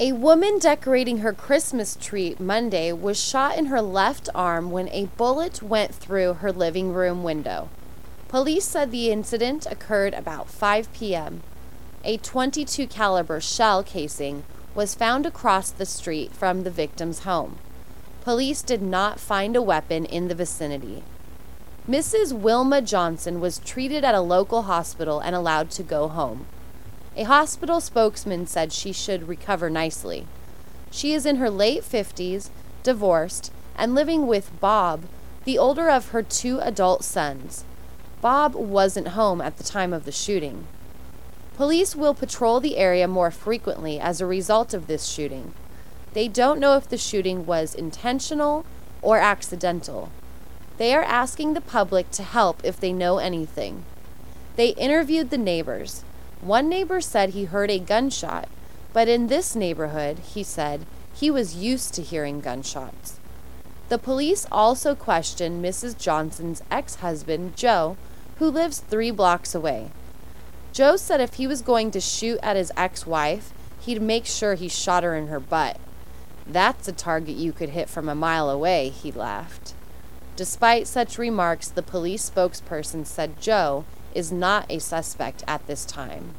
A woman decorating her Christmas tree Monday was shot in her left arm when a bullet went through her living room window. Police said the incident occurred about 5 p.m. A 22 caliber shell casing was found across the street from the victim's home. Police did not find a weapon in the vicinity. Mrs. Wilma Johnson was treated at a local hospital and allowed to go home. A hospital spokesman said she should recover nicely. She is in her late 50s, divorced, and living with Bob, the older of her two adult sons. Bob wasn't home at the time of the shooting. Police will patrol the area more frequently as a result of this shooting. They don't know if the shooting was intentional or accidental. They are asking the public to help if they know anything. They interviewed the neighbors. One neighbor said he heard a gunshot, but in this neighborhood, he said, he was used to hearing gunshots. The police also questioned Mrs. Johnson's ex husband, Joe, who lives three blocks away. Joe said if he was going to shoot at his ex wife, he'd make sure he shot her in her butt. That's a target you could hit from a mile away, he laughed. Despite such remarks, the police spokesperson said Joe is not a suspect at this time.